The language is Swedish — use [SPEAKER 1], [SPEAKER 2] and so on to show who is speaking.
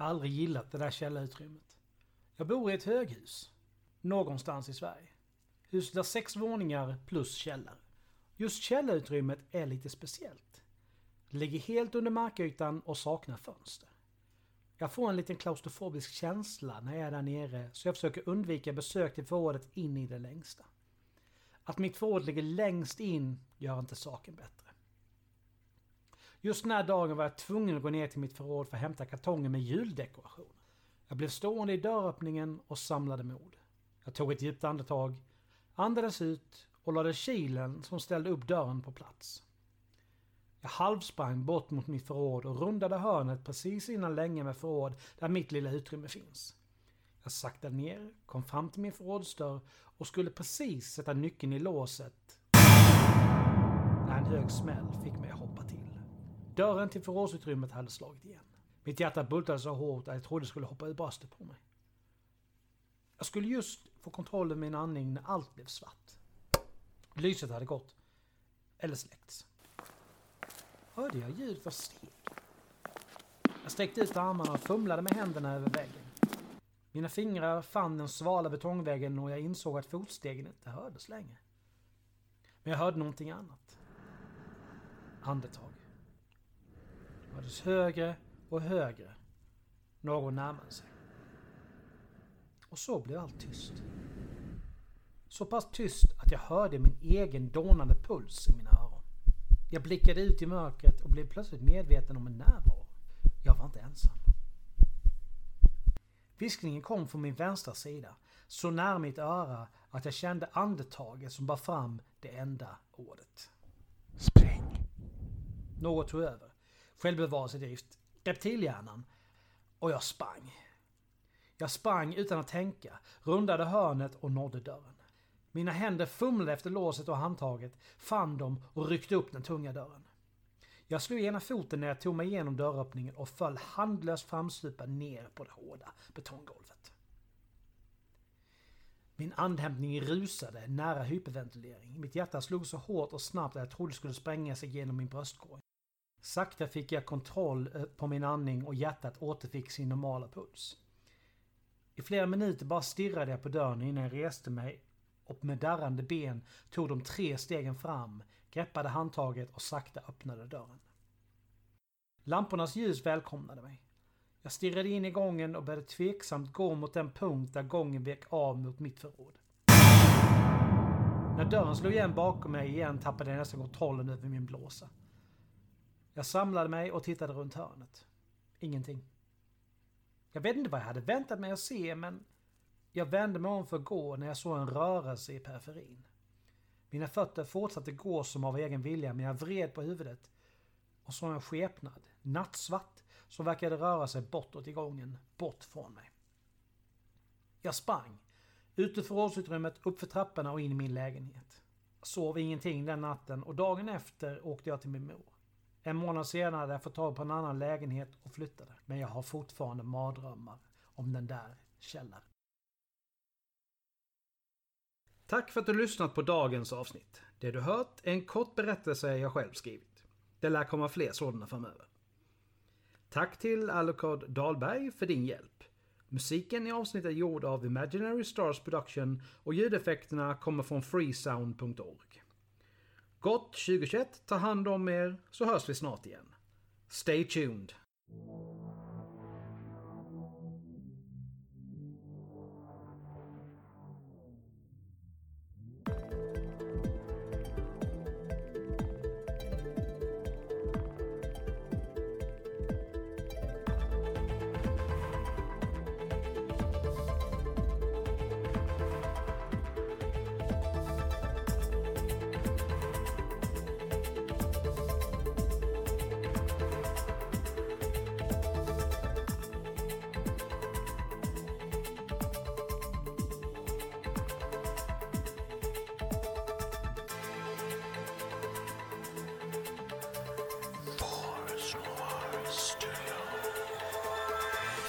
[SPEAKER 1] Jag har aldrig gillat det där källarutrymmet. Jag bor i ett höghus. Någonstans i Sverige. Huset har sex våningar plus källare. Just källarutrymmet är lite speciellt. Det ligger helt under markytan och saknar fönster. Jag får en liten klaustrofobisk känsla när jag är där nere så jag försöker undvika besök till förrådet in i det längsta. Att mitt förråd ligger längst in gör inte saken bättre. Just den här dagen var jag tvungen att gå ner till mitt förråd för att hämta kartonger med juldekoration. Jag blev stående i dörröppningen och samlade mod. Jag tog ett djupt andetag, andades ut och lade kilen som ställde upp dörren på plats. Jag halvsprang bort mot mitt förråd och rundade hörnet precis innan länge med förråd där mitt lilla utrymme finns. Jag saktade ner, kom fram till min förrådsdörr och skulle precis sätta nyckeln i låset när en hög smäll fick mig att hoppa till. Dörren till förrådsutrymmet hade slagit igen. Mitt hjärta bultade så hårt att jag trodde det skulle hoppa ur bröstet på mig. Jag skulle just få kontroll över min andning när allt blev svart. Lyset hade gått. Eller släckts. Hörde jag ljud för steg? Jag sträckte ut armarna och fumlade med händerna över väggen. Mina fingrar fann den svala betongväggen och jag insåg att fotstegen inte hördes längre. Men jag hörde någonting annat. Andetag. Hördes högre och högre. Någon närmade sig. Och så blev allt tyst. Så pass tyst att jag hörde min egen dånande puls i mina öron. Jag blickade ut i mörkret och blev plötsligt medveten om en närvaro. Jag var inte ensam. Viskningen kom från min vänstra sida, så nära mitt öra att jag kände andetaget som bar fram det enda ordet.
[SPEAKER 2] Spring.
[SPEAKER 1] Något tog över. Självbevarelsedrift, reptilhjärnan. Och jag sprang. Jag sprang utan att tänka, rundade hörnet och nådde dörren. Mina händer fumlade efter låset och handtaget, fann dem och ryckte upp den tunga dörren. Jag slog ena foten när jag tog mig igenom dörröppningen och föll handlöst framstupad ner på det hårda betonggolvet. Min andhämtning rusade nära hyperventilering. Mitt hjärta slog så hårt och snabbt att jag trodde det skulle spränga sig genom min bröstkorg. Sakta fick jag kontroll eh, på min andning och hjärtat återfick sin normala puls. I flera minuter bara stirrade jag på dörren innan jag reste mig och med darrande ben tog de tre stegen fram, greppade handtaget och sakta öppnade dörren. Lampornas ljus välkomnade mig. Jag stirrade in i gången och började tveksamt gå mot den punkt där gången vek av mot mitt förråd. När dörren slog igen bakom mig igen tappade jag nästan kontrollen över min blåsa. Jag samlade mig och tittade runt hörnet. Ingenting. Jag vet inte vad jag hade väntat mig att se, men jag vände mig om för att gå när jag såg en rörelse i periferin. Mina fötter fortsatte gå som av egen vilja, men jag vred på huvudet och såg en skepnad, nattsvart, som verkade röra sig bortåt i gången, bort från mig. Jag sprang, ut ur förrådsutrymmet, uppför trapporna och in i min lägenhet. Jag sov ingenting den natten och dagen efter åkte jag till min mor. En månad senare hade jag fått tag på en annan lägenhet och flyttade. Men jag har fortfarande mardrömmar om den där källaren. Tack för att du lyssnat på dagens avsnitt. Det du hört är en kort berättelse jag själv skrivit. Det lär komma fler sådana framöver. Tack till Alucard Dahlberg för din hjälp. Musiken i avsnittet är gjord av Imaginary Stars Production och ljudeffekterna kommer från freesound.org. Gott 2021, ta hand om er så hörs vi snart igen. Stay tuned!